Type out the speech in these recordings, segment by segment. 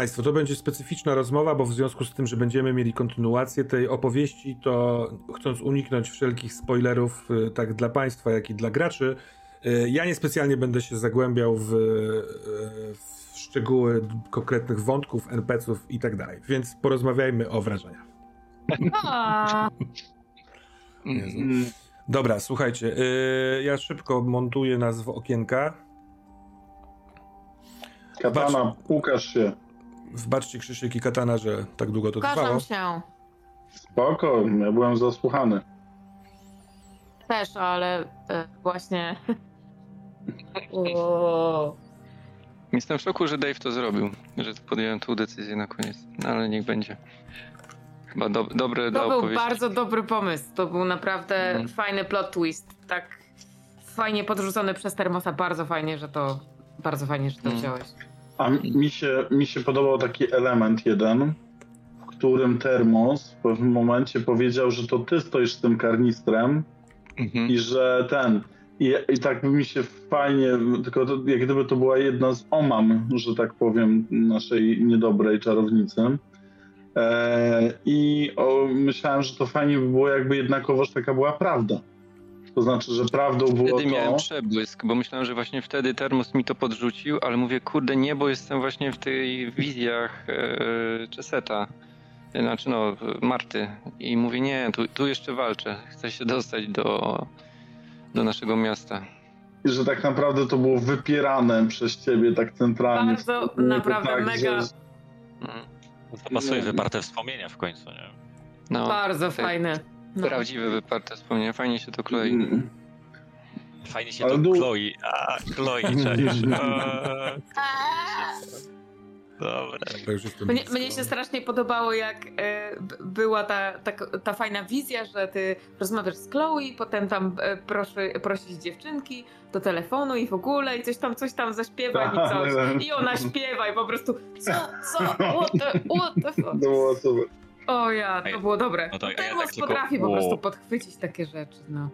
Państwo, to będzie specyficzna rozmowa, bo w związku z tym, że będziemy mieli kontynuację tej opowieści, to chcąc uniknąć wszelkich spoilerów, y, tak dla Państwa, jak i dla graczy, y, ja niespecjalnie będę się zagłębiał w, y, w szczegóły konkretnych wątków, NPC-ów i tak dalej. Więc porozmawiajmy o wrażeniach. Dobra, słuchajcie, ja szybko montuję nas w okienka. Katana, ukaż się. Wybaczcie Krzysiek i Katana, że tak długo to Ukażam trwało. się. Spoko, ja byłem zasłuchany. Też, ale e, właśnie... O. Jestem w szoku, że Dave to zrobił, że podjąłem tą decyzję na koniec, no, ale niech będzie. Chyba do, dobre dla To był opowieści. bardzo dobry pomysł. To był naprawdę Mhm. fajny plot twist. Tak fajnie podrzucony przez Termosa. Bardzo fajnie, że to... Bardzo fajnie, że to Mhm. wziąłeś. A mi się, mi się podobał taki element jeden, w którym Termos w pewnym momencie powiedział, że to ty stoisz z tym karnistrem Mhm. i że ten. I, I tak mi się fajnie, tylko to, jak gdyby to była jedna z omam, że tak powiem, naszej niedobrej czarownicy. E, I o, myślałem, że to fajnie by było, jakby jednakowoż taka była prawda. To znaczy, że prawdą było Wtedy to. miałem przebłysk, bo myślałem, że właśnie wtedy termos mi to podrzucił, ale mówię, kurde, nie, bo jestem właśnie w tych wizjach Czeseta, e, znaczy no, Marty. I mówię, nie, tu, tu jeszcze walczę, chcę się dostać do, do naszego miasta. I że tak naprawdę to było wypierane przez ciebie tak centralnie. Bardzo, naprawdę tak, mega- że- Mm. To pasuje wyparte wspomnienia w końcu, nie? No, Bardzo tak. fajny. No. prawdziwe wyparte wspomnienia, fajnie się to klei. Mm. Fajnie się Ale to dół- kloi. A, kloi, Dobra. Mnie, mnie się strasznie podobało, jak b- była ta, ta, ta fajna wizja, że ty rozmawiasz z Chloe, potem tam e, proszy, prosisz dziewczynki do telefonu i w ogóle i coś tam, coś tam zaśpiewa i coś. I ona śpiewa i po prostu co, co, what the, what the fuck. Było super. O ja, to było dobre. No to ja tak tylko- potrafi po Wow. prostu podchwycić takie rzeczy, no.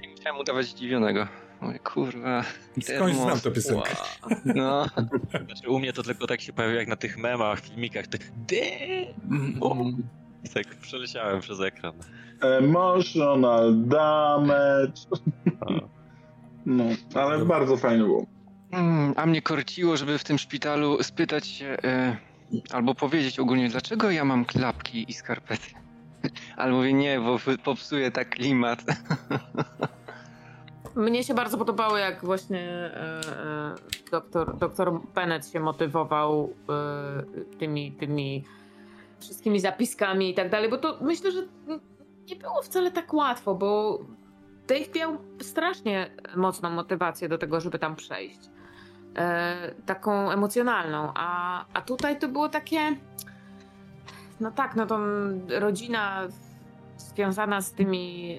Nie musiałem udawać zdziwionego. Mówię, kurwa, termos. znam tę piosenkę. No. Znaczy, u mnie to tylko tak się pojawia jak na tych memach, filmikach. I tak przeleciałem przez ekran. Emotional damage. No, ale bardzo fajnie było. Mm, A mnie korciło, żeby w tym szpitalu spytać się, e, albo powiedzieć ogólnie, dlaczego ja mam klapki i skarpety. Ale mówię, nie, bo popsuje tak klimat. Mnie się bardzo podobało, jak właśnie e, e, doktor, doktor Bennett się motywował e, tymi, tymi wszystkimi zapiskami i tak dalej, bo to myślę, że nie było wcale tak łatwo, bo Dave miał strasznie mocną motywację do tego, żeby tam przejść. E, taką emocjonalną, a, a tutaj to było takie no tak, no to rodzina związana z tymi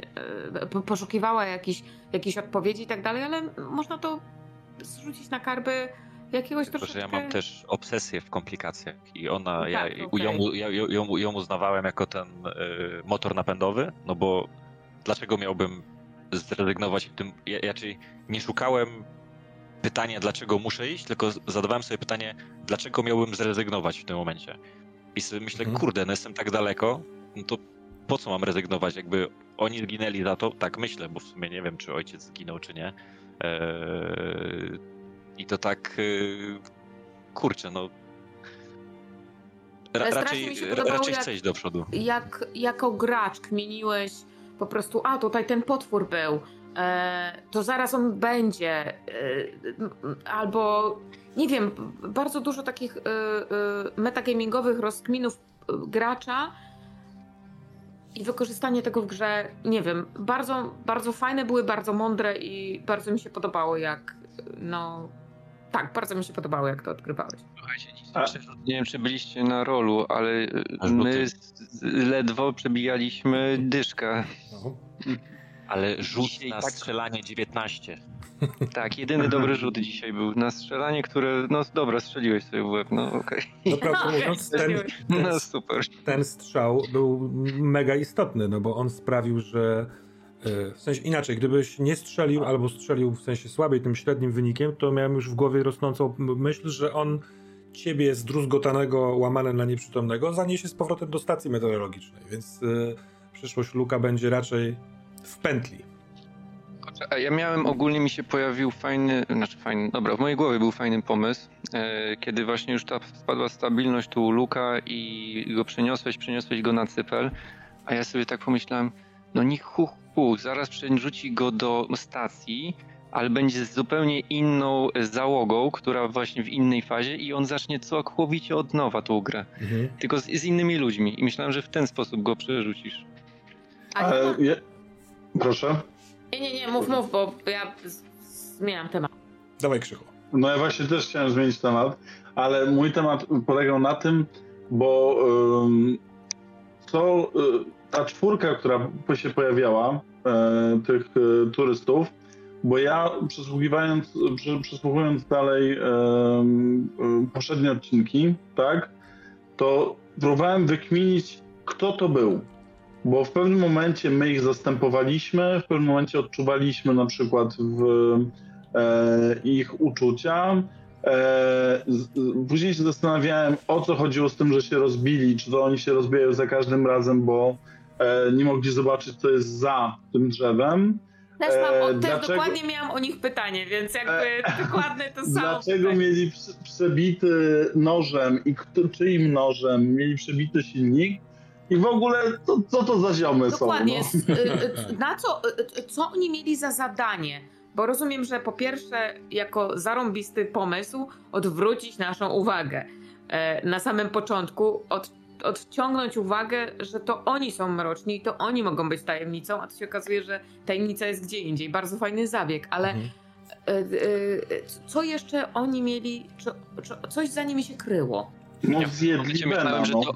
e, po- poszukiwała jakichś jakichś odpowiedzi i tak dalej, ale można to zrzucić na karby jakiegoś Tylko, że troszeczkę... ja mam też obsesję w komplikacjach i ona, No ja tak, ją, ja, ją, ją, ją uznawałem jako ten y, motor napędowy, no bo dlaczego miałbym zrezygnować w tym, ja, ja czyli nie szukałem pytania, dlaczego muszę iść, tylko zadawałem sobie pytanie, dlaczego miałbym zrezygnować w tym momencie. I sobie myślę, Mhm. kurde, no jestem tak daleko, no to po co mam rezygnować? Jakby oni zginęli za to, tak myślę, bo w sumie nie wiem, czy ojciec zginął, czy nie. Eee, I to tak, yy, kurczę, no. Ra, raczej podobało, raczej chcę iść do przodu. Jak jako gracz kminiłeś po prostu, a tutaj ten potwór był, to zaraz on będzie, e, albo nie wiem, bardzo dużo takich e, e, metagamingowych rozkminów e, gracza i wykorzystanie tego w grze, nie wiem, bardzo, bardzo fajne były, bardzo mądre i bardzo mi się podobało jak, no, tak, bardzo mi się podobało jak to odgrywałeś. Słuchajcie, nie wiem, czy byliście na rolu, ale e, my ledwo przebijaliśmy dyszkę. No. Ale rzut Dzisiaj na tak- strzelanie 19. Tak, jedyny dobry rzut dzisiaj był na strzelanie, które, no dobra, strzeliłeś sobie w łeb, no okej. No prawdę mówiąc, ten, ten, No super. ten strzał był mega istotny, no bo on sprawił, że e, w sensie inaczej, gdybyś nie strzelił albo strzelił w sensie słabiej tym średnim wynikiem, to miałem już w głowie rosnącą myśl, że on ciebie zdruzgotanego, łamane na nieprzytomnego, zaniesie z powrotem do stacji meteorologicznej, więc y, przyszłość Luka będzie raczej w pętli. A Ja miałem ogólnie mi się pojawił fajny, znaczy fajny, dobra, w mojej głowie był fajny pomysł, e, kiedy właśnie już ta spadła stabilność tu Luka i go przeniosłeś, przeniosłeś go na cypel, a ja sobie tak pomyślałem, no niech hu, hu zaraz przerzuci go do stacji, ale będzie z zupełnie inną załogą, która właśnie w innej fazie i on zacznie całkowicie od nowa tą grę, tylko z, z innymi ludźmi i myślałem, że w ten sposób go przerzucisz. A Ale je... Proszę. nie, nie, nie, mów, mów, bo ja zmieniam temat. Dawaj Krzychu. No ja właśnie też chciałem zmienić temat, ale mój temat polegał na tym, bo ym, co y, ta czwórka, która się pojawiała, e, tych e, turystów, bo ja przesłuchiwając, przesłuchując dalej y, poprzednie odcinki, tak, to próbowałem wykminić, kto to był. Bo w pewnym momencie my ich zastępowaliśmy, w pewnym momencie odczuwaliśmy na przykład w e, ich uczucia. E, z, później się zastanawiałem, o co chodziło z tym, że się rozbili, czy to oni się rozbijają za każdym razem, bo e, nie mogli zobaczyć, co jest za tym drzewem. Też, mam, E, też dlaczego- dokładnie miałam o nich pytanie, więc jakby dokładnie to samo. Dlaczego Tak. mieli prze- przebity nożem i czyim nożem mieli przebity silnik? I w ogóle, to, co to za ziomy Dokładnie. są? S- y, y, Na co, y, co oni mieli za zadanie? Bo rozumiem, że po pierwsze, jako zarąbisty pomysł, odwrócić naszą uwagę. E, Na samym początku od, odciągnąć uwagę, że to oni są mroczni i to oni mogą być tajemnicą, a to się okazuje, że tajemnica jest gdzie indziej. Bardzo fajny zabieg, ale Mhm. e, e, co jeszcze oni mieli, czy, czy coś za nimi się kryło? No Ja zjedli Bena, myślałem, że no. to.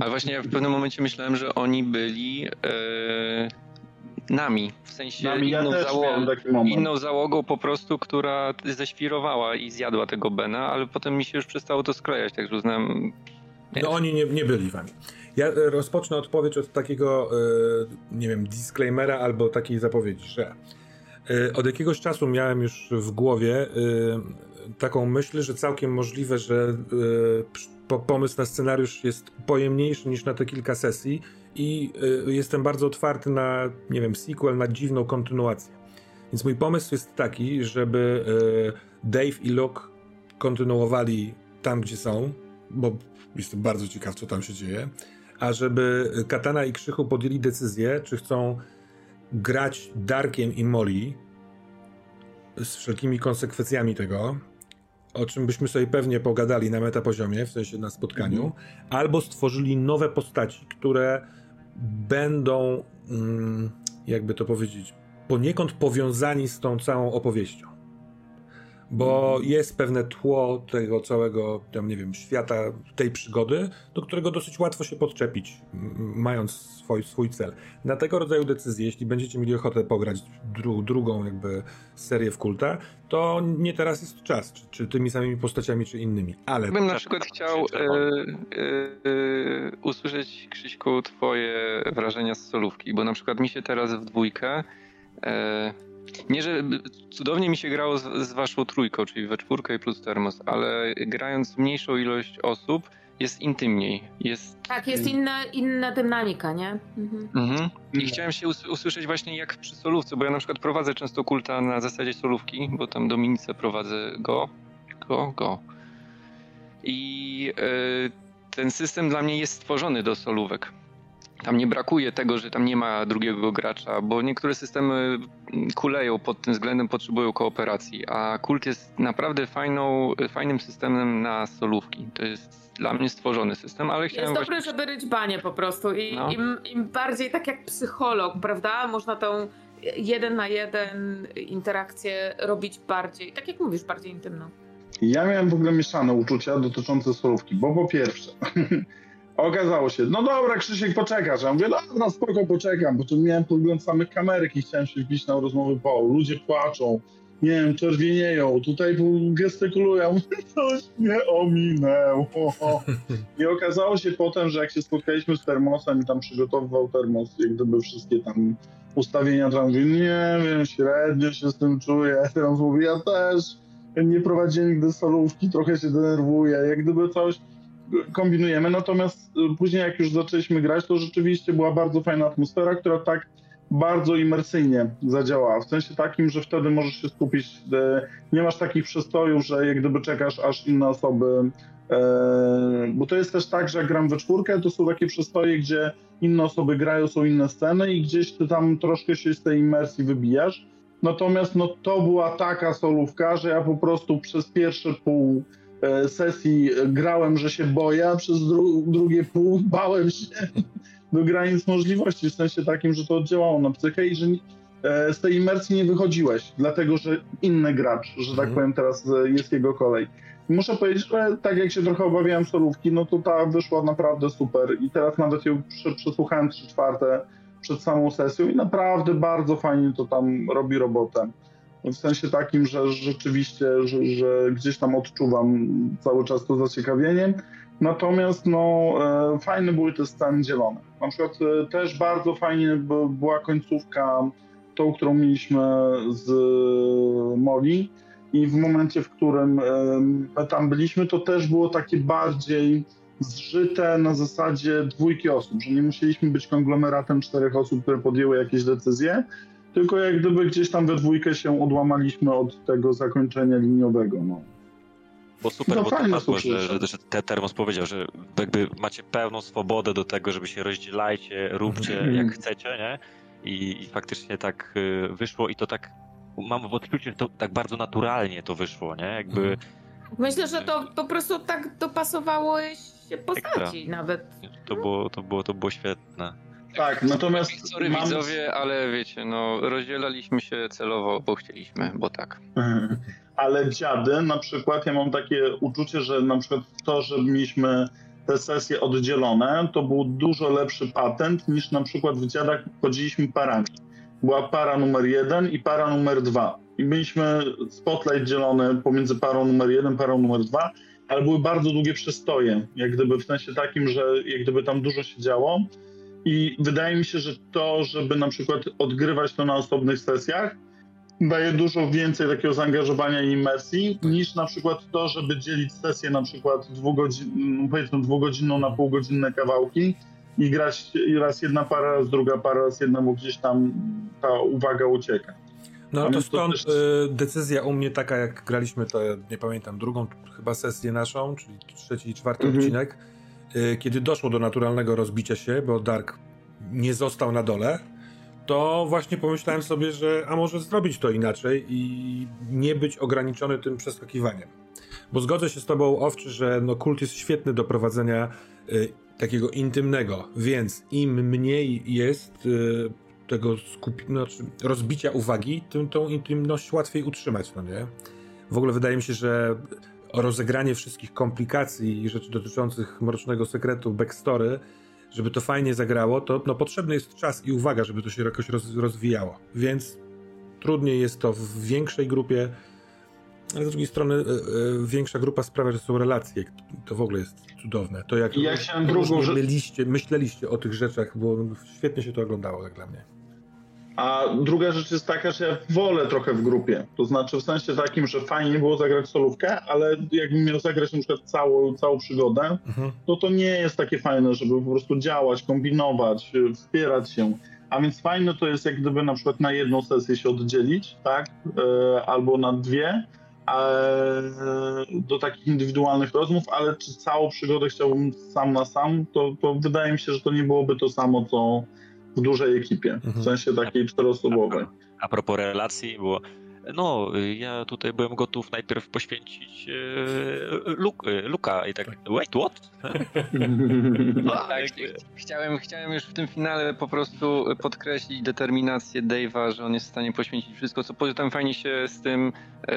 Ale właśnie ja w pewnym momencie myślałem, że oni byli e, nami. W sensie Nami ja inną, też załogą, inną załogą po prostu, która ześwirowała i zjadła tego Bena, ale potem mi się już przestało to sklejać, także uznałem. No oni nie, nie byli wami. Ja e, rozpocznę odpowiedź od takiego, e, nie wiem, disclaimera albo takiej zapowiedzi, że e, od jakiegoś czasu miałem już w głowie taką myśl, że całkiem możliwe, że przy- po, pomysł na scenariusz jest pojemniejszy niż na te kilka sesji i e, jestem bardzo otwarty na, nie wiem, sequel, na dziwną kontynuację. Więc mój pomysł jest taki, żeby e, Dave i Luke kontynuowali tam, gdzie są, bo jestem bardzo ciekaw, co tam się dzieje. A żeby Katana i Krzychu podjęli decyzję, czy chcą grać Darkiem i Molly z wszelkimi konsekwencjami tego, o czym byśmy sobie pewnie pogadali na metapoziomie, w sensie na spotkaniu, albo stworzyli nowe postaci, które będą, mm, jakby to powiedzieć, poniekąd powiązani z tą całą opowieścią bo jest pewne tło tego całego, tam nie wiem, świata, tej przygody, do którego dosyć łatwo się podczepić, mając swój, swój cel. Na tego rodzaju decyzje, jeśli będziecie mieli ochotę pograć dru, drugą jakby serię w kulta, to nie teraz jest czas, czy, czy tymi samymi postaciami, czy innymi, ale Bym na przykład chciał e, e, e, usłyszeć, Krzyśku, twoje wrażenia z solówki, bo na przykład mi się teraz w dwójkę e, nie, że cudownie mi się grało z, z waszą trójką, czyli we czwórkę i plus termos, ale grając mniejszą ilość osób jest intymniej. Jest Tak, jest inna, inna dynamika, nie? Mhm. Mhm. I chciałem się us- usłyszeć właśnie jak przy solówce, bo ja na przykład prowadzę często kulta na zasadzie solówki, bo tam Dominice prowadzę go, go, go. I e, ten system dla mnie jest stworzony do solówek. Tam nie brakuje tego, że tam nie ma drugiego gracza, bo niektóre systemy kuleją pod tym względem, potrzebują kooperacji, a kult jest naprawdę fajną, fajnym systemem na solówki. To jest dla mnie stworzony system, ale chciałem Jest właśnie... dobry, żeby ryć banie po prostu i No. im, im bardziej tak jak psycholog, prawda? Można tą jeden na jeden interakcję robiz bardziej, tak jak mówisz, bardziej intymną. Ja miałem w ogóle mieszane uczucia dotyczące solówki, bo po pierwsze okazało się, no dobra Krzysiek poczekasz, ja mówię, dobra spoko poczekam, bo tu miałem podgląd samych kamerek i chciałem się wbić na rozmowy po, ludzie płaczą, nie wiem, czerwienieją, tutaj gestykulują, coś mnie ominęło. I okazało się potem, że jak się spotkaliśmy z termosem i tam przygotowywał termos, jak gdyby wszystkie tam ustawienia, to mówi, nie wiem, średnio się z tym czuję. Termos mówi, ja też. nie prowadziłem nigdy solówki, trochę się denerwuję, jak gdyby coś kombinujemy, natomiast y, później jak już zaczęliśmy grać, to rzeczywiście była bardzo fajna atmosfera, która tak bardzo imersyjnie zadziałała, w sensie takim, że wtedy możesz się skupić, y, nie masz takich przestojów, że jak gdyby czekasz, aż inne osoby, e, bo to jest też tak, że jak gram we czwórkę, to są takie przestoje, gdzie inne osoby grają, są inne sceny i gdzieś ty tam troszkę się z tej imersji wybijasz, natomiast no to była taka solówka, że ja po prostu przez pierwsze pół sesji grałem, że się boję, a przez dru drugie pół bałem się do granic możliwości, w sensie takim, że to oddziałało na psychę i że e, z tej imersji nie wychodziłeś, dlatego że inny gracz, że tak mhm. powiem teraz e, jest jego kolej. Muszę powiedzieć, że tak jak się trochę obawiałem solówki, no to ta wyszła naprawdę super i teraz nawet ją przesłuchałem trzy czwarte przed samą sesją i naprawdę bardzo fajnie to tam robi robotę w sensie takim, że rzeczywiście, że, że gdzieś tam odczuwam cały czas to zaciekawienie. Natomiast no, e, fajne były te sceny dzielone. Na przykład e, też bardzo fajnie była końcówka, tą, którą mieliśmy z Moli i w momencie, w którym e, tam byliśmy, to też było takie bardziej zżyte na zasadzie dwójki osób, że nie musieliśmy być konglomeratem czterech osób, które podjęły jakieś decyzje, tylko jak gdyby gdzieś tam we dwójkę się odłamaliśmy od tego zakończenia liniowego. No. Bo super, no, bo to hasło, że, że, że te Termos powiedział, że jakby macie pełną swobodę do tego, żeby się rozdzielajcie, róbcie mm. jak chcecie, nie? I, I, faktycznie tak y, wyszło i to tak, mam w odczuciu, że to tak bardzo naturalnie to wyszło, nie? Jakby... Mhm. Myślę, że to po prostu tak dopasowało się postaci Ekstra. nawet. To było, to, było, to było świetne. Tak, natomiast. Sorry mam... widzowie, ale wiecie, no rozdzielaliśmy się celowo, bo chcieliśmy, bo tak. Ale dziady, na przykład, ja mam takie uczucie, że na przykład to, że mieliśmy te sesje oddzielone, to był dużo lepszy patent niż na przykład w dziadach chodziliśmy parami. Była para numer jeden i para numer dwa. I mieliśmy spotlight dzielony pomiędzy parą numer jeden, parą numer dwa, ale były bardzo długie przestoje, jak gdyby w sensie takim, że jak gdyby tam dużo się działo i wydaje mi się, że to, żeby na przykład odgrywać to na osobnych sesjach, daje dużo więcej takiego zaangażowania i imersji, niż na przykład to, żeby dzielić sesję na przykład dwugodzin, powiedzmy dwugodzinną na półgodzinne kawałki i grać raz jedna para, raz druga para, raz jedna, bo gdzieś tam ta uwaga ucieka. No to stąd też... y, decyzja u mnie taka, jak graliśmy to, nie pamiętam, drugą chyba sesję naszą, czyli trzeci i czwarty mhm. odcinek, kiedy doszło do naturalnego rozbicia się, bo Dark nie został na dole, to właśnie pomyślałem sobie, że a może zrobić to inaczej i nie być ograniczony tym przeskakiwaniem. Bo zgodzę się z tobą, Owczy, że no, kult jest świetny do prowadzenia y, takiego intymnego, więc im mniej jest y, tego skupi- znaczy rozbicia uwagi, tym tą intymność łatwiej utrzymać, no nie? W ogóle wydaje mi się, że rozegranie wszystkich komplikacji i rzeczy dotyczących Mrocznego Sekretu, backstory, żeby to fajnie zagrało, to no, potrzebny jest czas i uwaga, żeby to się jakoś roz, rozwijało. Więc trudniej jest to w większej grupie, ale z drugiej strony y, y, większa grupa sprawia, że są relacje. To w ogóle jest cudowne. To jak ja drugą, że... myśleliście o tych rzeczach, bo świetnie się to oglądało, jak dla mnie. A druga rzecz jest taka, że ja wolę trochę w grupie. To znaczy w sensie takim, że fajnie było zagrać solówkę, ale jakbym miał zagrać na przykład całą, całą przygodę, mhm. to to nie jest takie fajne, żeby po prostu działać, kombinować, wspierać się. A więc fajne to jest jak gdyby na przykład na jedną sesję się oddzielić, tak? E, albo na dwie, e, do takich indywidualnych rozmów, ale czy całą przygodę chciałbym sam na sam, to, to wydaje mi się, że to nie byłoby to samo, co w dużej ekipie, w mhm. sensie takiej czteroosobowej. A, a propos relacji, było no, ja tutaj byłem gotów najpierw poświęcić e, Luk, e, Luka i tak, wait, what? no, tak, chciałem, chciałem już w tym finale po prostu podkreślić determinację Dave'a, że on jest w stanie poświęcić wszystko, co poza tym fajnie się z tym, e,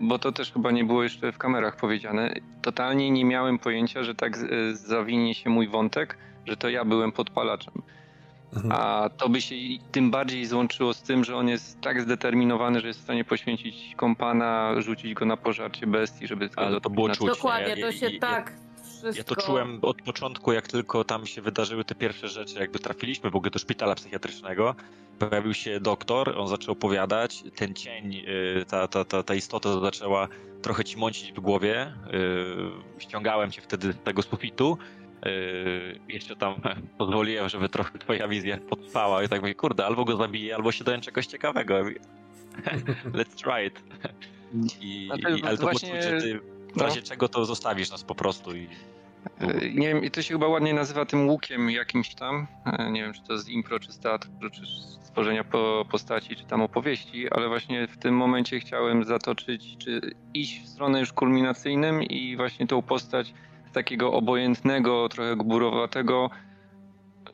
bo to też chyba nie było jeszcze w kamerach powiedziane, totalnie nie miałem pojęcia, że tak zawinie się mój wątek, że to ja byłem podpalaczem. Mhm. A to by się tym bardziej złączyło z tym, że on jest tak zdeterminowany, że jest w stanie poświęcić kompana, rzucić go na pożarcie bestii, żeby... Ale to było czuć. Dokładnie, to się I, tak wszystko... Ja to czułem od początku, jak tylko tam się wydarzyły te pierwsze rzeczy, jakby trafiliśmy w ogóle do szpitala psychiatrycznego, pojawił się doktor, on zaczął opowiadać, ten cień, y, ta, ta, ta, ta istota zaczęła trochę ci mącić w głowie, y, ściągałem cię wtedy z tego sufitu, y, jeszcze tam pozwoliłem, żeby trochę twoja wizja potrwała i tak mówię, kurde, albo go zabiję, albo się dowiem czegoś ciekawego. Let's try it. I, i, ale to właśnie- poczuć, że ty w no. razie czego to zostawisz nas po prostu i E, Nie wiem, i to się chyba ładnie nazywa tym łukiem jakimś tam. E, Nie wiem, czy to z impro, czy z teatru, czy z stworzenia po, postaci, czy tam opowieści, ale właśnie w tym momencie chciałem zatoczyć, czy iść w stronę już kulminacyjnym i właśnie tą postać takiego obojętnego, trochę gburowatego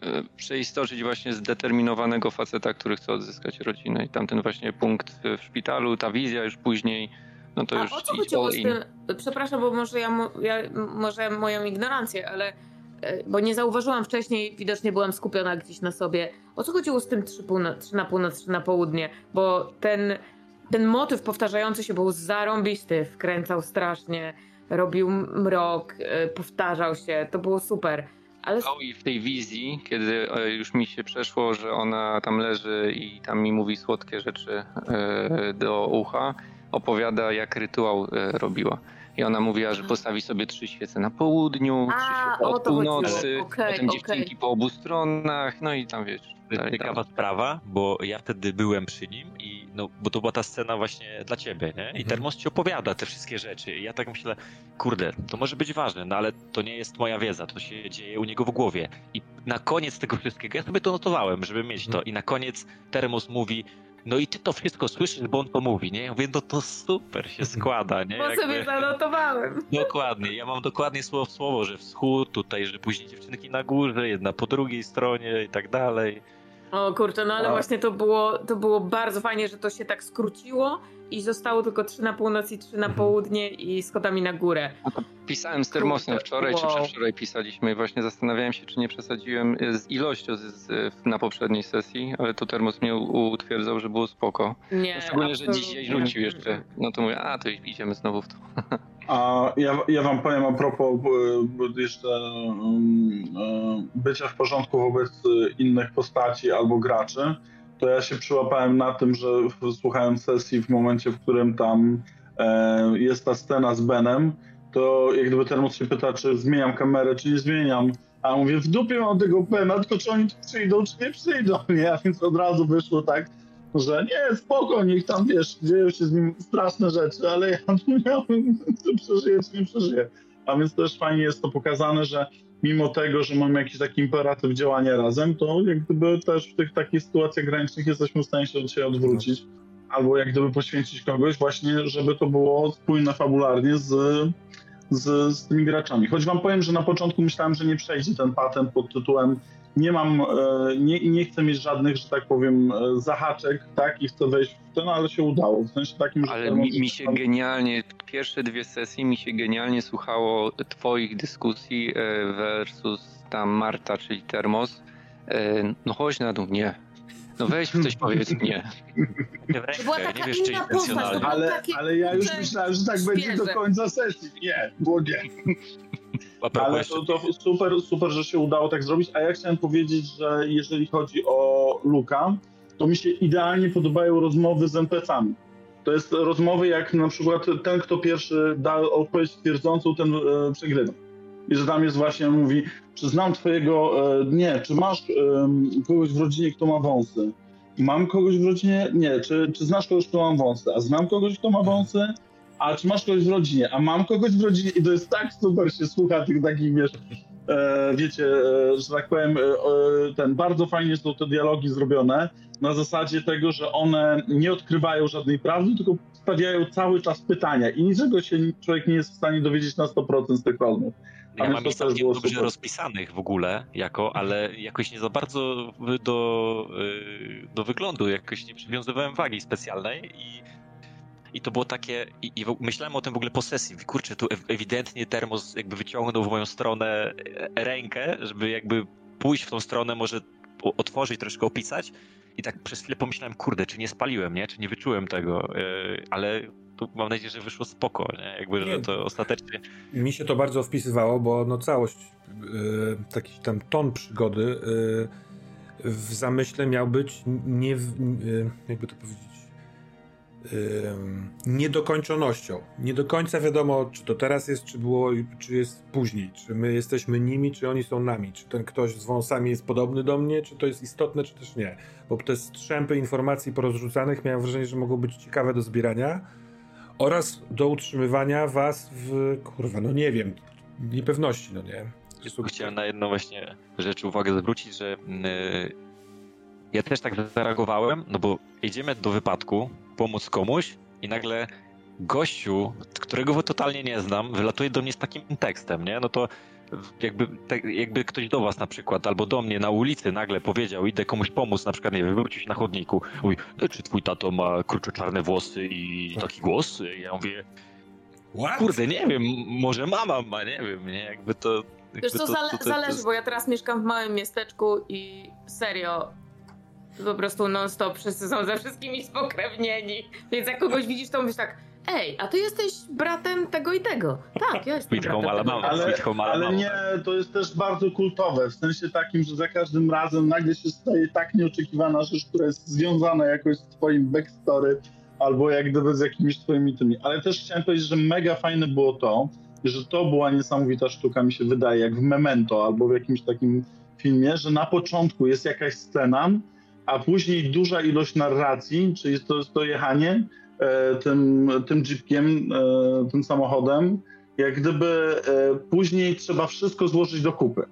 e, przeistoczyć właśnie zdeterminowanego faceta, który chce odzyskać rodzinę. I tamten właśnie punkt w szpitalu, ta wizja już później, no to A już o co chodziło z tym? Przepraszam, bo może ja, ja może moją ignorancję, ale e, bo nie zauważyłam wcześniej, widocznie byłam skupiona gdzieś na sobie. O co chodziło z tym 3, północ, 3 na północ, 3 na południe? Bo ten, ten motyw powtarzający się był zarąbisty, wkręcał strasznie, robił mrok, e, powtarzał się, to było super. Ale No i w tej wizji, kiedy e, już mi się przeszło, że ona tam leży i tam mi mówi słodkie rzeczy e, do ucha, opowiada jak rytuał robiła. I ona mówiła, że postawi sobie trzy świece na południu, A, trzy świece o od północy, Okej, potem okej. dziewczynki po obu stronach, no i tam wiesz. To jest dalej, ciekawa dalej. sprawa, bo ja wtedy byłem przy nim i no, bo to była ta scena właśnie dla ciebie, nie? I Mhm. Termos ci opowiada te wszystkie rzeczy. I ja tak myślę, kurde, to może być ważne, no ale to nie jest moja wiedza, to się dzieje u niego w głowie. I na koniec tego wszystkiego, ja sobie to notowałem, żeby mieć to. Mhm. I na koniec Termos mówi, no i ty to wszystko słyszysz, bo on to mówi, nie? Ja mówię, no to super się składa, nie? bo sobie zanotowałem. Dokładnie, ja mam dokładnie słowo w słowo, że wschód tutaj, że później dziewczynki na górze, jedna po drugiej stronie i tak dalej. O kurczę, no ale A. właśnie to było, to było bardzo fajnie, że to się tak skróciło i zostało tylko 3 na północ i 3 na Mhm. południe i schodami na górę. Pisałem z termosem wczoraj, czy wow. przedwczoraj pisaliśmy i właśnie zastanawiałem się, czy nie przesadziłem e, z ilością z, z, na poprzedniej sesji, ale to termos mnie utwierdzał, że było spoko. Nie, No Szczególnie, że dzisiaj rzucił jeszcze. No to mówię, a to idziemy znowu w to. A ja, ja wam powiem a propos jeszcze um, e, bycia w porządku wobec innych postaci albo graczy, to ja się przyłapałem na tym, że w, słuchając sesji w momencie, w którym tam e, jest ta scena z Benem, to jak gdyby Termos się pyta, czy zmieniam kamerę, czy nie zmieniam. A ja mówię, w dupie mam tego Bena, tylko czy oni tu przyjdą, czy nie przyjdą, nie? A więc od razu wyszło tak, że nie, spoko, niech tam, wiesz, dzieją się z nim straszne rzeczy, ale ja tu miałem, czy przeżyję, czy nie przeżyję. A więc też fajnie jest to pokazane, że mimo tego, że mamy jakiś taki imperatyw działania razem, to jak gdyby też w tych takich sytuacjach granicznych jesteśmy w stanie się od siebie odwrócić, albo jak gdyby poświęcić kogoś właśnie, żeby to było spójne fabularnie z, z, z tymi graczami. Choć wam powiem, że na początku myślałem, że nie przejdzie ten patent pod tytułem nie mam, e, nie, nie chcę mieć żadnych, że tak powiem, e, zahaczek, tak, i chcę wejść w ten, ale się udało. W sensie takim, że... Ale mi, mi się tam- genialnie, pierwsze dwie sesje mi się genialnie słuchało twoich dyskusji e, versus tam Marta, czyli Termos. No chodź na dół, nie. No weź coś powiedz mnie. To była taka nie wiesz, czy inna postać, Ale, ale ja już myślałem, że tak będzie do końca sesji. Nie, było nie. Propos Ale to, to super, super, że się udało tak zrobić. A ja chciałem powiedzieć, że jeżeli chodzi o Luka, to mi się idealnie podobają rozmowy z NPC-ami. To jest rozmowy jak na przykład ten, kto pierwszy da odpowiedź twierdzącą, ten e, przegrywa. I że tam jest właśnie, mówi, czy znam twojego, e, nie, czy masz em, kogoś w rodzinie, kto ma wąsy? Mam kogoś w rodzinie? Nie. Czy, czy znasz kogoś, kto ma wąsy? A znam kogoś, kto ma wąsy? A czy masz kogoś w rodzinie? A mam kogoś w rodzinie? I to jest tak super się słucha tych takich, wiesz, e, wiecie, e, że tak powiem, e, e, ten, bardzo fajnie są te dialogi zrobione na zasadzie tego, że one nie odkrywają żadnej prawdy, tylko stawiają cały czas pytania i niczego się człowiek nie jest w stanie dowiedzieć na 100% z tych rozmów. Ja mam ich całkiem dobrze super. rozpisanych w ogóle, jako, ale jakoś nie za bardzo do, y, do wyglądu, jakoś nie przywiązywałem wagi specjalnej i, i to było takie, i, i myślałem o tym w ogóle po sesji, kurczę, tu ew- ewidentnie Termos jakby wyciągnął w moją stronę e, rękę, żeby jakby pójść w tą stronę, może otworzyć, troszkę opisać i tak przez chwilę pomyślałem, kurde, czy nie spaliłem, nie, czy nie wyczułem tego, y, ale to mam nadzieję, że wyszło spoko, nie? Jakby, że Nie. to ostatecznie... Mi się to bardzo wpisywało, bo no całość, yy, taki tam ton przygody yy, w zamyśle miał być nie, yy, jakby to powiedzieć, niedokończonością. Nie do końca wiadomo, czy to teraz jest, czy było, czy jest później, czy my jesteśmy nimi, czy oni są nami, czy ten ktoś z wąsami jest podobny do mnie, czy to jest istotne, czy też nie. Bo te strzępy informacji porozrzucanych miałem wrażenie, że mogą być ciekawe do zbierania oraz do utrzymywania was w, kurwa, no nie wiem, niepewności, no nie. Chciałem na jedną właśnie rzecz uwagę zwrócić, że yy, ja też tak zareagowałem, no bo jedziemy do wypadku, pomóc komuś i nagle gościu, którego totalnie nie znam, wylatuje do mnie z takim tekstem, nie? No to jakby, tak, jakby ktoś do was na przykład, albo do mnie na ulicy nagle powiedział, idę komuś pomóc, na przykład, nie wiem, wywrócił się na chodniku, mówi, "E, czy twój tato ma kruczo-czarne włosy i taki głos? Ja mówię, What? kurde, nie wiem, może mama ma, nie wiem, nie? Jakby to... Wiesz jakby co, to- to- to- to zależy, bo ja teraz mieszkam w małym miasteczku i serio, po prostu non-stop wszyscy są ze wszystkimi spokrewnieni, więc jak kogoś widzisz, to mówisz tak, ej, a ty jesteś bratem tego i tego. Tak, ja jestem Sweet bratem Alabama. tego. Ale, ale nie, to jest też bardzo kultowe, w sensie takim, że za każdym razem nagle się staje tak nieoczekiwana rzecz, która jest związana jakoś z twoim backstory, albo jak gdyby z jakimiś twoimi tymi. Ale też chciałem powiedzieć, że mega fajne było to, że to była niesamowita sztuka, mi się wydaje, jak w Memento, albo w jakimś takim filmie, że na początku jest jakaś scena, a później duża ilość narracji, czyli to to jechanie e, tym, tym jeepkiem, e, tym samochodem, jak gdyby e, później trzeba wszystko złożyć do kupy.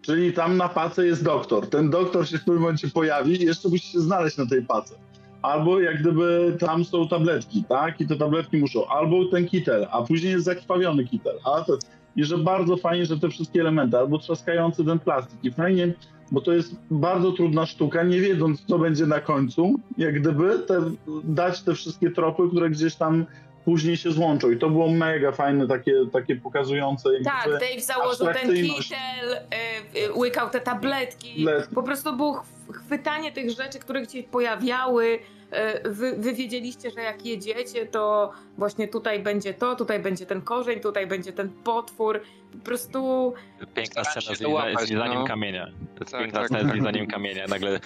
Czyli tam na pace jest doktor. Ten doktor się w pewnym momencie pojawi i jeszcze musi się znaleźć na tej pace. Albo jak gdyby tam są tabletki, tak? I te tabletki muszą. Albo ten kitel, a później jest zakrwawiony kitel. A to, I że bardzo fajnie, że te wszystkie elementy, albo trzaskający ten plastik. I fajnie, bo to jest bardzo trudna sztuka, nie wiedząc, co będzie na końcu, jak gdyby te, dać te wszystkie tropy, które gdzieś tam później się złączą. I to było mega fajne, takie, takie pokazujące. Tak, Dave założył ten kitel, y, y, łykał te tabletki. Po prostu było ch- chwytanie tych rzeczy, które się pojawiały. Y, Wy, wy wiedzieliście, że jak jedziecie, to właśnie tutaj będzie to, tutaj będzie ten korzeń, tutaj będzie ten potwór. Po prostu Piękna scena z, lizaniem no. kamienia. To jest Tak, piękna tak. scena z lizaniem kamienia. Nagle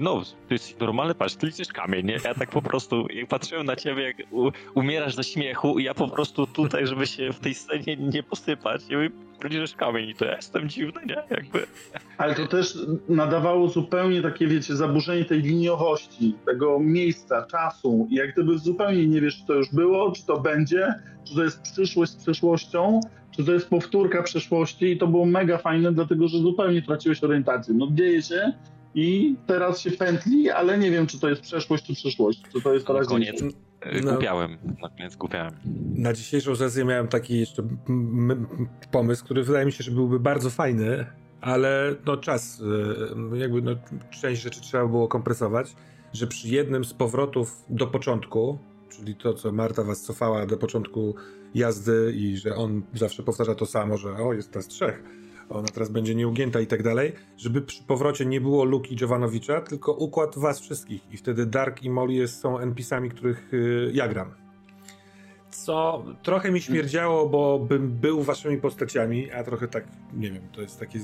no, ty jesteś normalny, patrz, ty liczysz kamień, nie? Ja tak po prostu jak patrzyłem na ciebie, jak u, umierasz ze śmiechu i ja po prostu tutaj, żeby się w tej scenie nie posypać, i mówię, liczysz kamień i to ja jestem dziwny, nie? Jakby... Ale to też nadawało zupełnie takie, wiecie, zaburzenie tej liniowości, tego miejsca, czasu. I jak gdyby zupełnie nie wiesz, czy to już było, czy to będzie, czy to jest przyszłość z przeszłością, czy to jest powtórka przeszłości. I to było mega fajne, dlatego że zupełnie traciłeś orientację. No dzieje się i teraz się pętli, ale nie wiem, czy to jest przeszłość, czy przyszłość. Czy to jest teraźniejszość. koniec No. głupiałem, na koniec głupiałem. Na dzisiejszą sesję miałem taki jeszcze pomysł, który wydaje mi się, że byłby bardzo fajny, ale no czas, y, jakby no, część rzeczy trzeba było kompresować, że przy jednym z powrotów do początku, czyli to, co Marta was cofała do początku jazdy i że on zawsze powtarza to samo, że o, jest nas trzech, ona teraz będzie nieugięta i tak dalej, żeby przy powrocie nie było Luki Jovanowicza, tylko układ was wszystkich i wtedy Dark i Molly są NPC-ami, których y, ja gram. Co trochę mi śmierdziało, bo bym był waszymi postaciami, a trochę tak, nie wiem, to jest takie,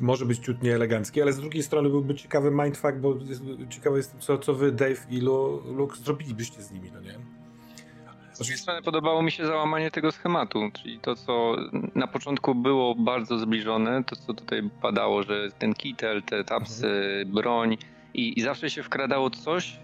może być ciut nieeleganckie, ale z drugiej strony byłby ciekawy mindfuck, bo jest, ciekawy jestem, co, co wy, Dave i Lu, Luke, zrobilibyście z nimi, no nie? Z drugiej strony podobało mi się załamanie tego schematu, czyli to, co na początku było bardzo zbliżone, to co tutaj padało, że ten kitel, te tapsy, broń i, i zawsze się wkradało coś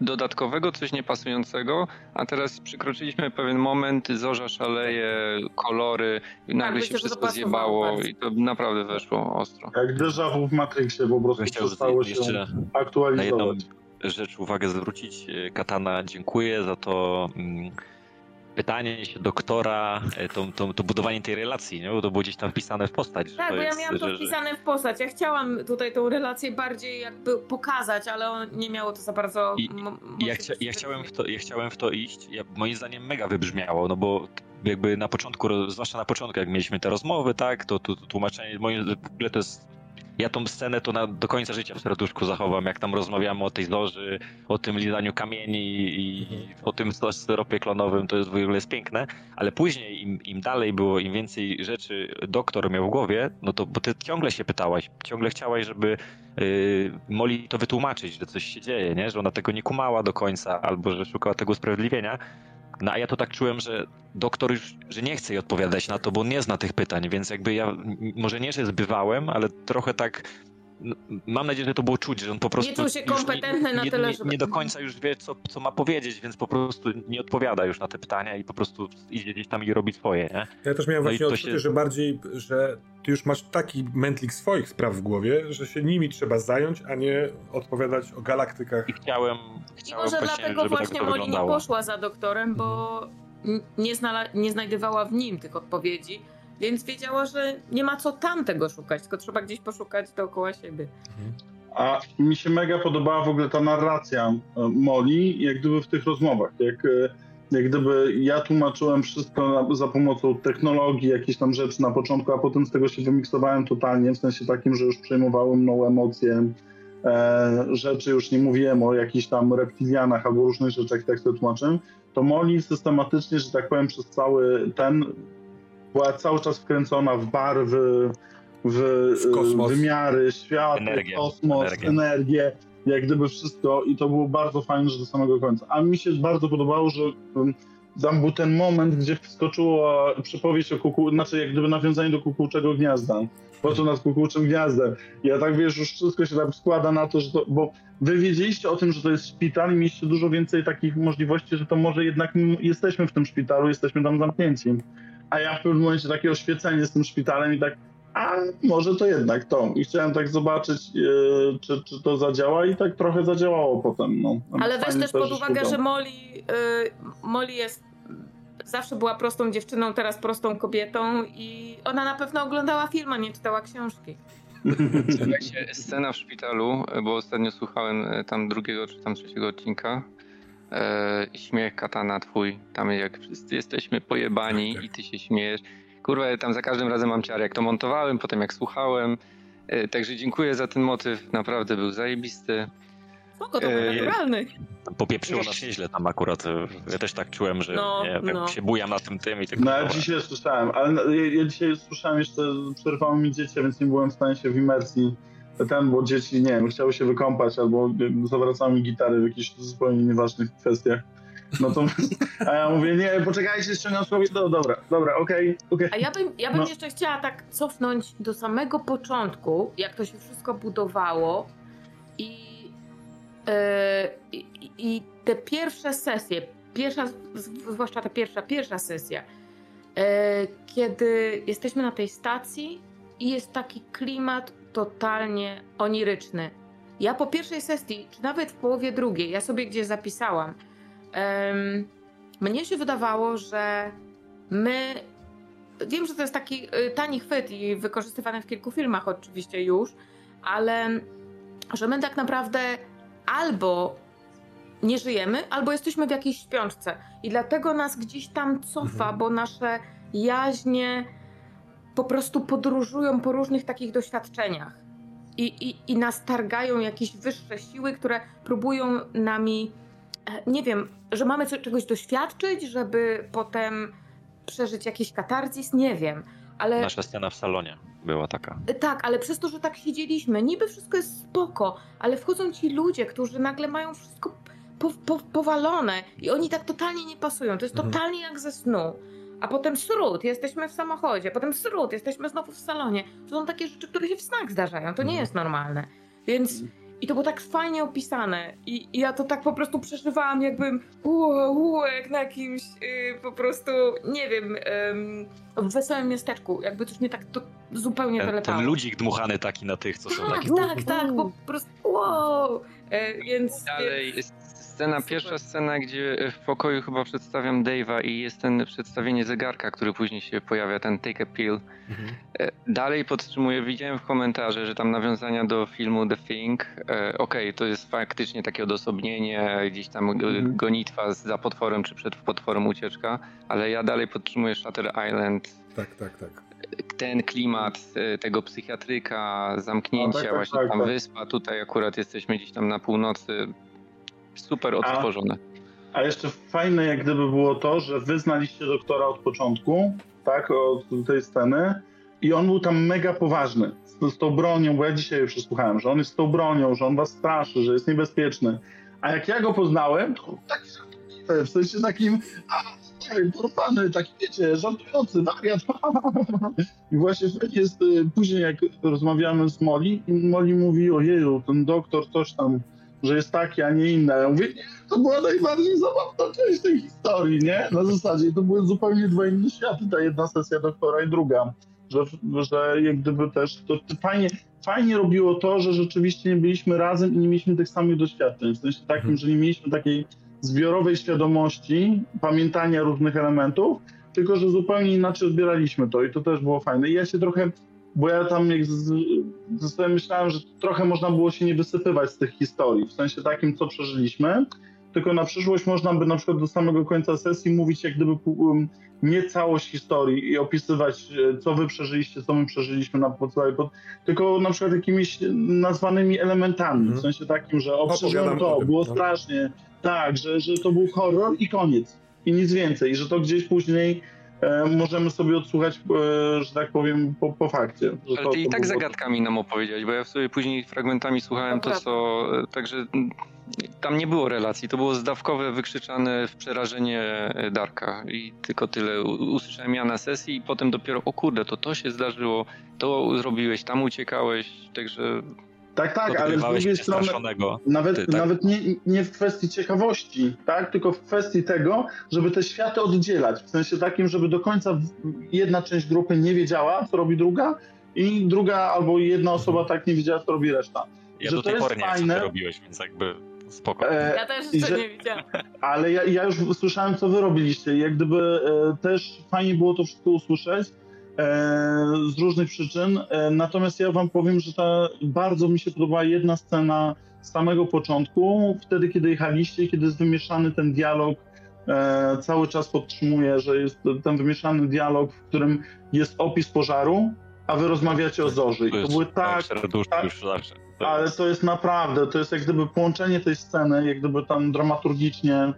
dodatkowego, coś niepasującego, a teraz przekroczyliśmy pewien moment, zorza szaleje, kolory, nagle myślę, się wszystko zjebało bardzo. i to naprawdę weszło ostro. Jak déjà vu w Matrixie po prostu przestało się jeszcze na jedną aktualizować. rzecz uwagę zwrócić. Katana, dziękuję za to mm, pytanie się doktora, e, to, to, to budowanie tej relacji, nie? bo to było gdzieś tam wpisane w postać. Tak, bo ja jest, miałam to że- wpisane w postać. Ja chciałam tutaj tą relację bardziej jakby pokazać, ale on nie miało to za bardzo. I- Ja, chcia, ja, chciałem w to, ja chciałem w to iść. Ja, moim zdaniem mega wybrzmiało, no bo jakby na początku, zwłaszcza na początku, jak mieliśmy te rozmowy, tak, to, to, to tłumaczenie, moim w ogóle to jest ja tą scenę to na, do końca życia w serduszku zachowam, jak tam rozmawiamy o tej zorzy, o tym lizaniu kamieni i o tym syropie klonowym, to jest w ogóle jest piękne, ale później im, im dalej było, im więcej rzeczy doktor miał w głowie, no to, bo ty ciągle się pytałaś, ciągle chciałaś, żeby yy, Molly to wytłumaczyć, że coś się dzieje, nie? że ona tego nie kumała do końca, albo że szukała tego usprawiedliwienia, no a ja to tak czułem, że doktor już, że nie chce jej odpowiadać na to, bo nie zna tych pytań, więc jakby ja, może nie, że zbywałem, ale trochę tak mam nadzieję, że to było czuć, że on po prostu. Nie czuł się kompetentny nie, na nie, tyle, nie, żeby. nie do końca już wie, co, co ma powiedzieć, więc po prostu nie odpowiada już na te pytania i po prostu idzie gdzieś tam i robi swoje, nie? Ja też miałem No i właśnie odczucie, się- że bardziej, że ty już masz taki mętlik swoich spraw w głowie, że się nimi trzeba zająć, a nie odpowiadać o galaktykach. I chciałem, I chciałem może właśnie, dlatego żeby właśnie tak Molly nie poszła za doktorem, bo n- nie, znala- nie znajdowała w nim tych odpowiedzi, więc wiedziała, że nie ma co tam tego szukać, tylko trzeba gdzieś poszukać dookoła siebie. A mi się mega podobała w ogóle ta narracja e, Moli, jak gdyby w tych rozmowach. Jak, e, jak gdyby ja tłumaczyłem wszystko na, za pomocą technologii, jakieś tam rzeczy na początku, a potem z tego się wymiksowałem totalnie, w sensie takim, że już przejmowały mną emocje, e, rzeczy, już nie mówiłem o jakichś tam reptilianach albo różnych rzeczach, tak to tłumaczyłem, to Moli systematycznie, że tak powiem, przez cały ten była cały czas wkręcona w barwy, w, W wymiary, świat, Energię. kosmos, Energię. energię. jak gdyby wszystko i to było bardzo fajne, że do samego końca. A mi się bardzo podobało, że um, tam był ten moment, gdzie wskoczyła przypowieść o kuku, znaczy jak gdyby nawiązanie do kukułczego gniazda. Po co nad kukułczym gniazdem? Ja tak wiesz, już wszystko się tam składa na to, że to, bo wy wiedzieliście o tym, że to jest szpital i mieliście dużo więcej takich możliwości, że to może jednak jesteśmy w tym szpitalu, jesteśmy tam zamknięci. A ja w pewnym momencie takie oświecenie z tym szpitalem i tak, a może to jednak to. I chciałem tak zobaczyć, e, czy, czy to zadziała i tak trochę zadziałało potem. No. Ale weź też pod uwagę, że Molly, y, Molly jest zawsze była prostą dziewczyną, teraz prostą kobietą i ona na pewno oglądała film, a nie czytała książki. Słuchajcie, scena w szpitalu, bo ostatnio słuchałem e, tam drugiego czy tam trzeciego odcinka. E, śmiech katana twój, tam jak wszyscy jesteśmy pojebani Tak, tak. i ty się śmiejesz. Kurwa, ja tam za każdym razem mam ciarę, jak to montowałem, potem jak słuchałem. E, także dziękuję za ten motyw, naprawdę był zajebisty. Spoko, to był Ej. naturalny. Popieprzyło nas nieźle tam akurat. e, Ja też tak czułem, że No, nie, no. się bujam na tym tym i tak No ja dzisiaj słyszałem, ale ja, ja dzisiaj słyszałem jeszcze, przerwały mi dzieci, więc nie byłem w stanie się w imersji ten, bo dzieci, nie wiem, chciały się wykąpać albo zawracały mi gitary w jakichś zupełnie nieważnych kwestiach. No to, a ja mówię, nie, poczekajcie, ściągam słowie, no dobra, dobra, okej, okej. A ja bym, ja bym No. jeszcze chciała tak cofnąć do samego początku, jak to się wszystko budowało i, e, i, te pierwsze sesje, pierwsza, zwłaszcza ta pierwsza, pierwsza sesja, e, kiedy jesteśmy na tej stacji i jest taki klimat totalnie oniryczny. Ja po pierwszej sesji, czy nawet w połowie drugiej, ja sobie gdzieś zapisałam, em, mnie się wydawało, że my Wiem, że to jest taki y, tani chwyt i wykorzystywany w kilku filmach oczywiście już, ale że my tak naprawdę albo nie żyjemy, albo jesteśmy w jakiejś śpiączce. I dlatego nas gdzieś tam cofa, Mhm. bo nasze jaźnie po prostu podróżują po różnych takich doświadczeniach. I, i, I nas targają jakieś wyższe siły, które próbują nami, e, nie wiem, że mamy czegoś doświadczyć, żeby potem przeżyć jakiś katarzis, nie wiem. Ale Nasza scena w salonie była taka. tak, ale przez to, że tak siedzieliśmy, niby wszystko jest spoko, ale wchodzą ci ludzie, którzy nagle mają wszystko po, po, powalone i oni tak totalnie nie pasują. To jest Mhm. totalnie jak ze snu. A potem sród, jesteśmy w samochodzie, potem sród, jesteśmy znowu w salonie. To są takie rzeczy, które się w snach zdarzają. To nie Mhm. jest normalne. Więc i to było tak fajnie opisane. I, i ja to tak po prostu przeżywałam, jakbym uu, uu, jak na jakimś y, po prostu, nie wiem, ym, w wesołym miasteczku. Jakby coś mnie tak to zupełnie Ten, doletało. ten ludzik dmuchany taki na tych, co są Tak, taki. tak, tak, po prostu wow. E, więc Dalej jest scena, Super. pierwsza scena, gdzie w pokoju chyba przedstawiam Dave'a i jest ten przedstawienie zegarka, który później się pojawia, ten take a pill. Mhm. E, Dalej podtrzymuję, widziałem w komentarze, że tam nawiązania do filmu The Thing. E, Okej, to jest faktycznie takie odosobnienie, gdzieś tam Mhm. gonitwa za potworem, czy przed potworem ucieczka, ale ja dalej podtrzymuję Shutter Island. Tak, tak, tak. ten klimat e, tego psychiatryka, zamknięcia, No, tak, tak, właśnie tak, tam tak. wyspa, tutaj akurat jesteśmy gdzieś tam na północy. Super odtworzone. A jeszcze fajne jak gdyby było to, że wy znaliście doktora od początku, tak, od tej sceny i on był tam mega poważny z, z tą bronią, bo ja dzisiaj już przesłuchałem, że on jest z tą bronią, że on was straszy, że jest niebezpieczny. A jak ja go poznałem, to taki w sensie takim, a, porwany, taki wiecie, żartujący, wariat. I właśnie jest, y, później jak rozmawiamy z Molly, i Molly mówi, ojeju, ten doktor coś tam, że jest taki, a nie inny. Ja mówię, nie, to była najbardziej zabawna część tej historii, nie? Na zasadzie to były zupełnie dwa inne światy, ta jedna sesja doktora i druga. Że, że jak gdyby też, to, to fajnie, fajnie robiło to, że rzeczywiście nie byliśmy razem i nie mieliśmy tych samych doświadczeń. W sensie takim, Mhm. że nie mieliśmy takiej zbiorowej świadomości, pamiętania różnych elementów, tylko że zupełnie inaczej odbieraliśmy to i to też było fajne. I ja się trochę, bo ja tam jak ze sobie myślałem, że trochę można było się nie wysypywać z tych historii, w sensie takim, co przeżyliśmy, tylko na przyszłość można by na przykład do samego końca sesji mówić jak gdyby um, nie całość historii i opisywać, e, co wy przeżyliście, co my przeżyliśmy na podstawie, pod, tylko na przykład jakimiś nazwanymi elementami, Mhm. w sensie takim, że o, przeżyłem to, było no. strasznie, tak, że, że to był horror i koniec. I nic więcej. I że to gdzieś później możemy sobie odsłuchać, e, że tak powiem, po, po fakcie. Że Ale to, ty i to tak było- zagadkami nam opowiedziałeś, bo ja sobie później fragmentami słuchałem to, Dobra. co... e, Także tam nie było relacji, to było zdawkowe, wykrzyczane w przerażenie e, Darka i tylko tyle. Usłyszałem ja na sesji i potem dopiero, o kurde, to to się zdarzyło, to zrobiłeś, tam uciekałeś, także Tak, tak, ale z drugiej strony nawet, Ty, tak? nawet nie, nie w kwestii ciekawości, tak, tylko w kwestii tego, żeby te światy oddzielać. W sensie takim, żeby do końca jedna część grupy nie wiedziała, co robi druga i druga albo jedna osoba tak nie wiedziała, co robi reszta. Ja że do to tej jest pory nie wiem, co robiłeś, więc jakby spoko. E, Ja też jeszcze że- nie widziałam. Ale ja, ja już słyszałem, co wy robiliście. i Jak gdyby e, też fajnie było to wszystko usłyszeć z różnych przyczyn. E, natomiast ja wam powiem, że ta, bardzo mi się podobała jedna scena z samego początku, wtedy kiedy jechaliście, kiedy jest wymieszany ten dialog. E, cały czas podtrzymuję, że jest ten wymieszany dialog, w którym jest opis pożaru, a wy rozmawiacie o zorzy. I to jest były tak serduszko tak- już zawsze. To ale to jest naprawdę, to jest jak gdyby połączenie tej sceny, jak gdyby tam dramaturgicznie,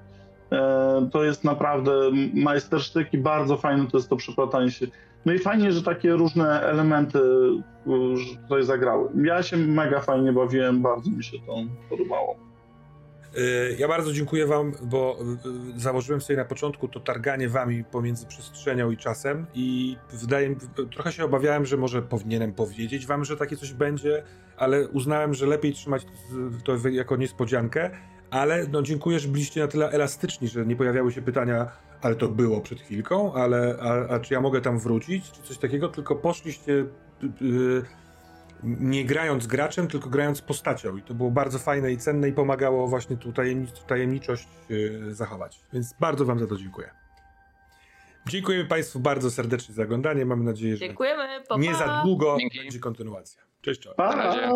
e, to jest naprawdę majstersztyk i bardzo fajne to jest to przeplatanie się. No i fajnie, że takie różne elementy że tutaj zagrały. Ja się mega fajnie bawiłem, bardzo mi się to podobało. Y, Ja bardzo dziękuję wam, bo y, y, założyłem sobie na początku to targanie wami pomiędzy przestrzenią i czasem i wydaje mi, trochę się obawiałem, że może powinienem powiedzieć wam, że takie coś będzie, ale uznałem, że lepiej trzymać to jako niespodziankę, ale no dziękuję, że byliście na tyle elastyczni, że nie pojawiały się pytania, ale to było przed chwilką, ale a, a czy ja mogę tam wrócić, czy coś takiego, tylko poszliście y, y, nie grając graczem, tylko grając postacią. I to było bardzo fajne i cenne i pomagało właśnie tu tajemnic- tajemniczość yy, zachować. Więc bardzo Wam za to dziękuję. Dziękujemy Państwu bardzo serdecznie za oglądanie. Mam nadzieję, że Dziękujemy, pa, nie pa. za długo Dzięki. będzie kontynuacja. Cześć, czołem. Pa! Na razie.